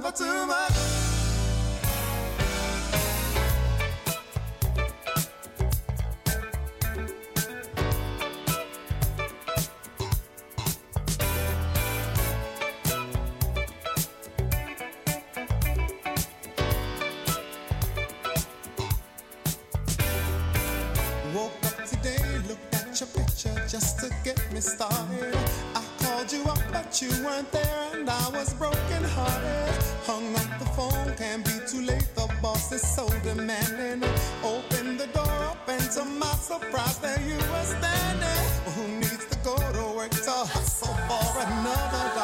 never too much. Woke up today, looked at your picture just to get me started. I called you up, but you weren't there and I was broken hearted. Hung up the phone, can't be too late. The boss is so demanding. Open the door up, and to my surprise, there you were standing. Well, who needs to go to work to hustle for another?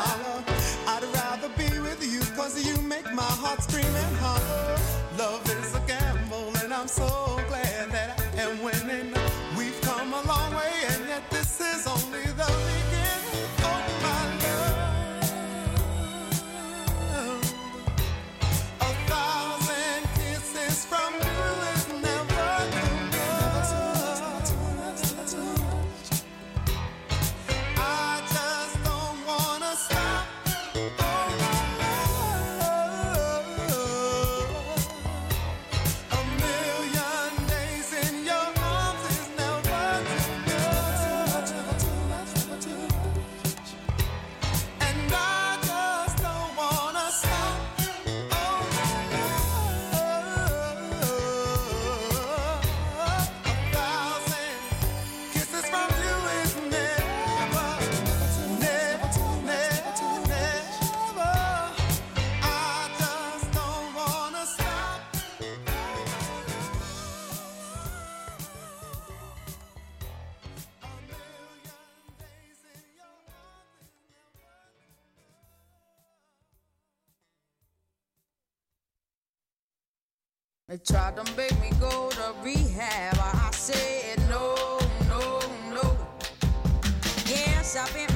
They tried to make me go to rehab. I said no, no, no. Yes, I've been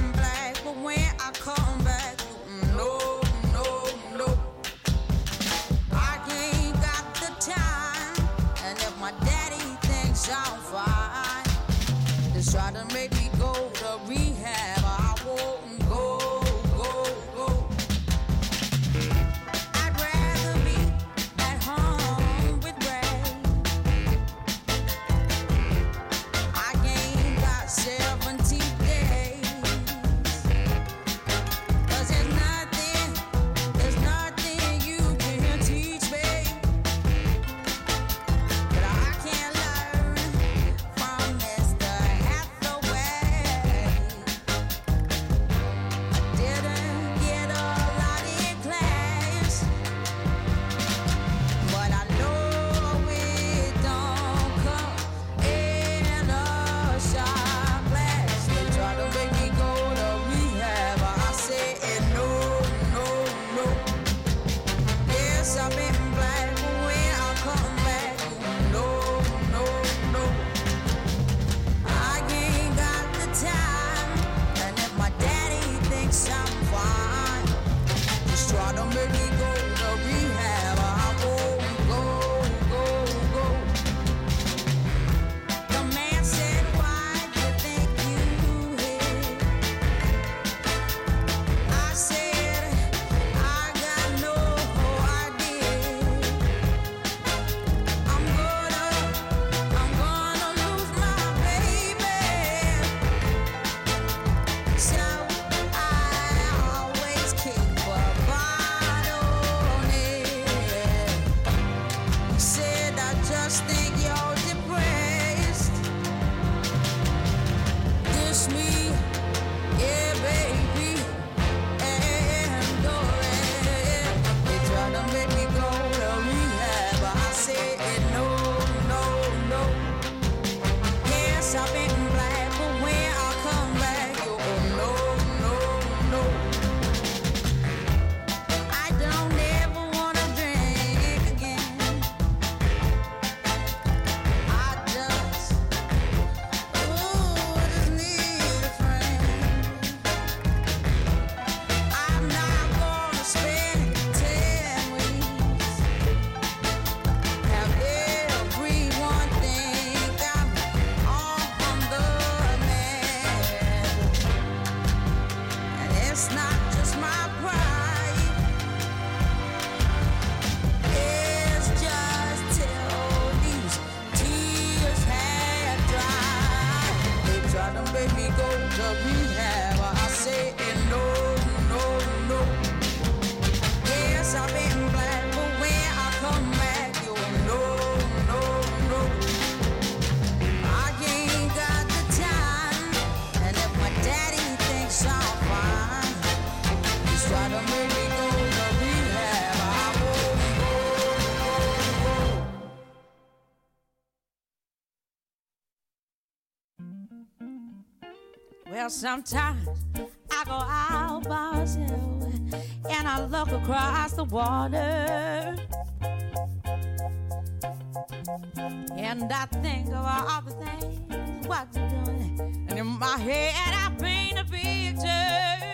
sometimes I go out by and I look across the water. And I think of all the things what you're doing. And in my head, I paint a picture.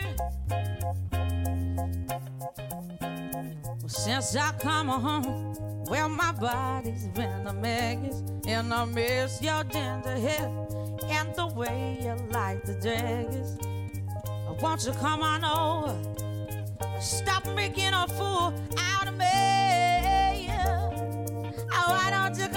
Well, since I come home, well, my body's been a mess. And I miss your and the way you like the daggers. Won't you come on over? Stop making a fool out of me. Oh, why don't you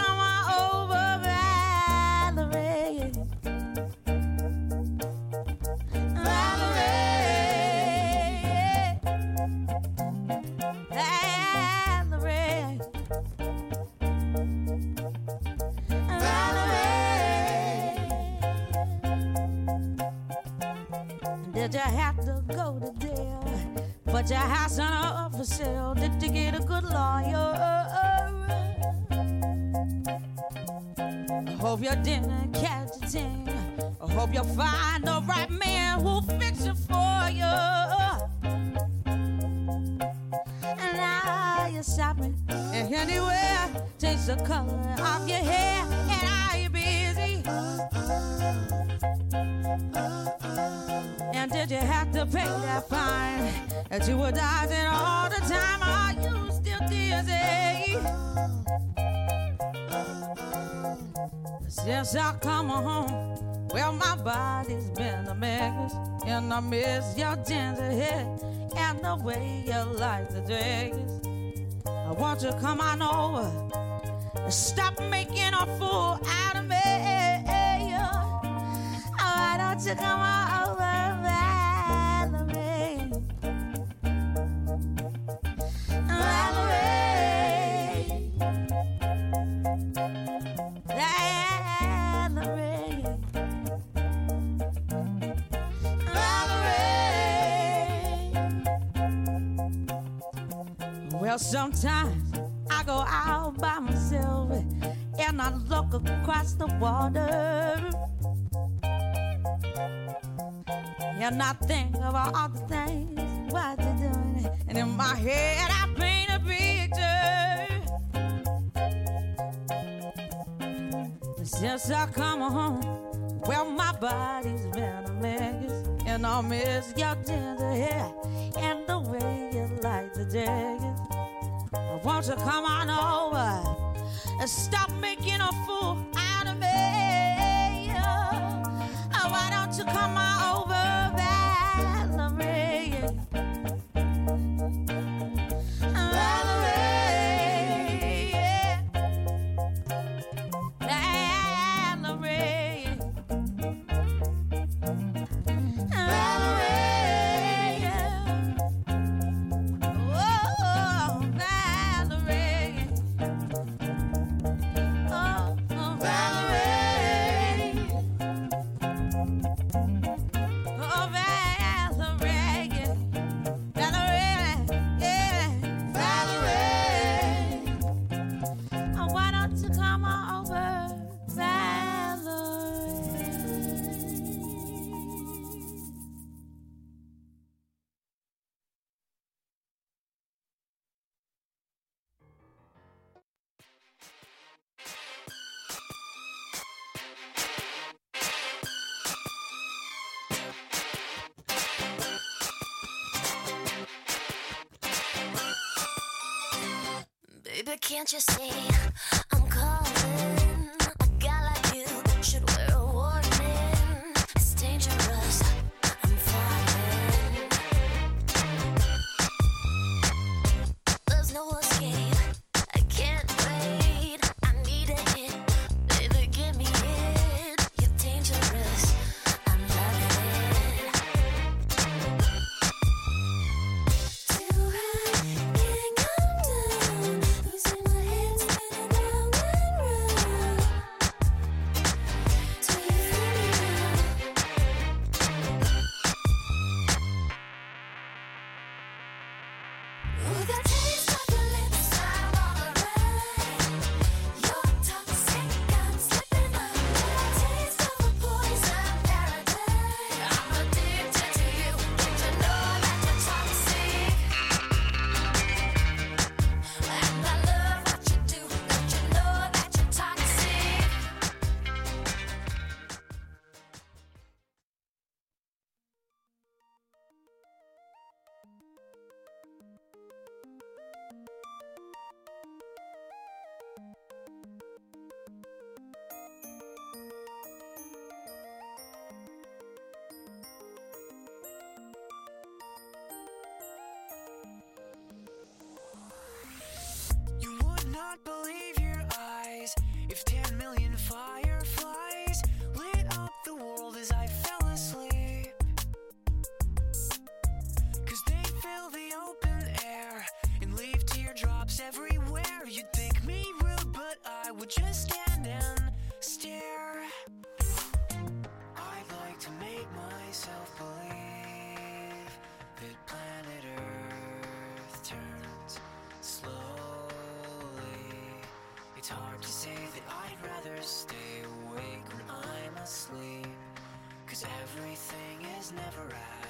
Since I come home, well, my body's been a mess. And I miss your ginger hair and the way you like the dress. I want you to come on over stop making a fool out of me. Oh, why don't you come on over, look across the water. And I think of all the things what you're doing. And in my head, I paint a picture. Since I come home, well, my body's been a mess. And I miss your ginger hair and the way you like the jagged. Won't you come on over and stop making a fool out of me? Oh, why don't you come can't you see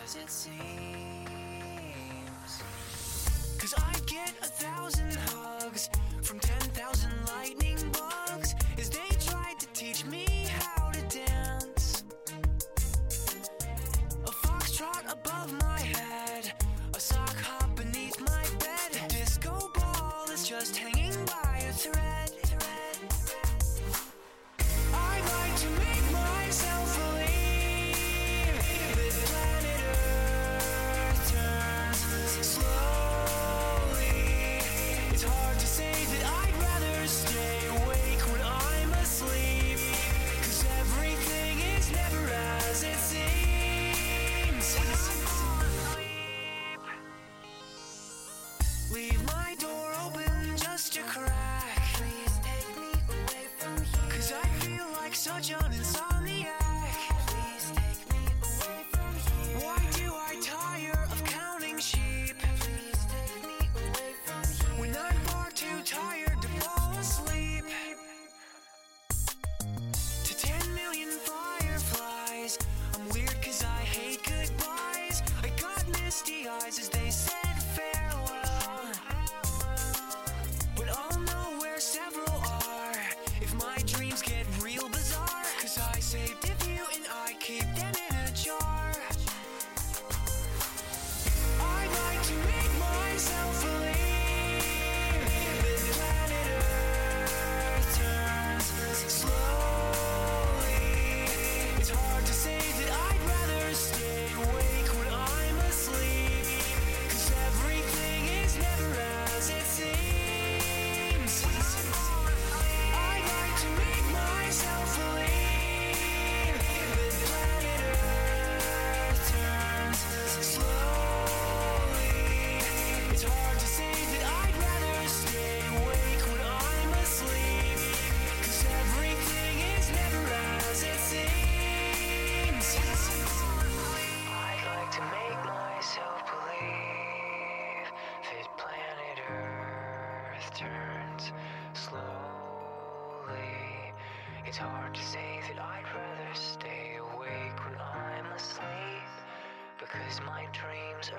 as it seems. Cause I get a thousand hugs from ten.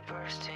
first.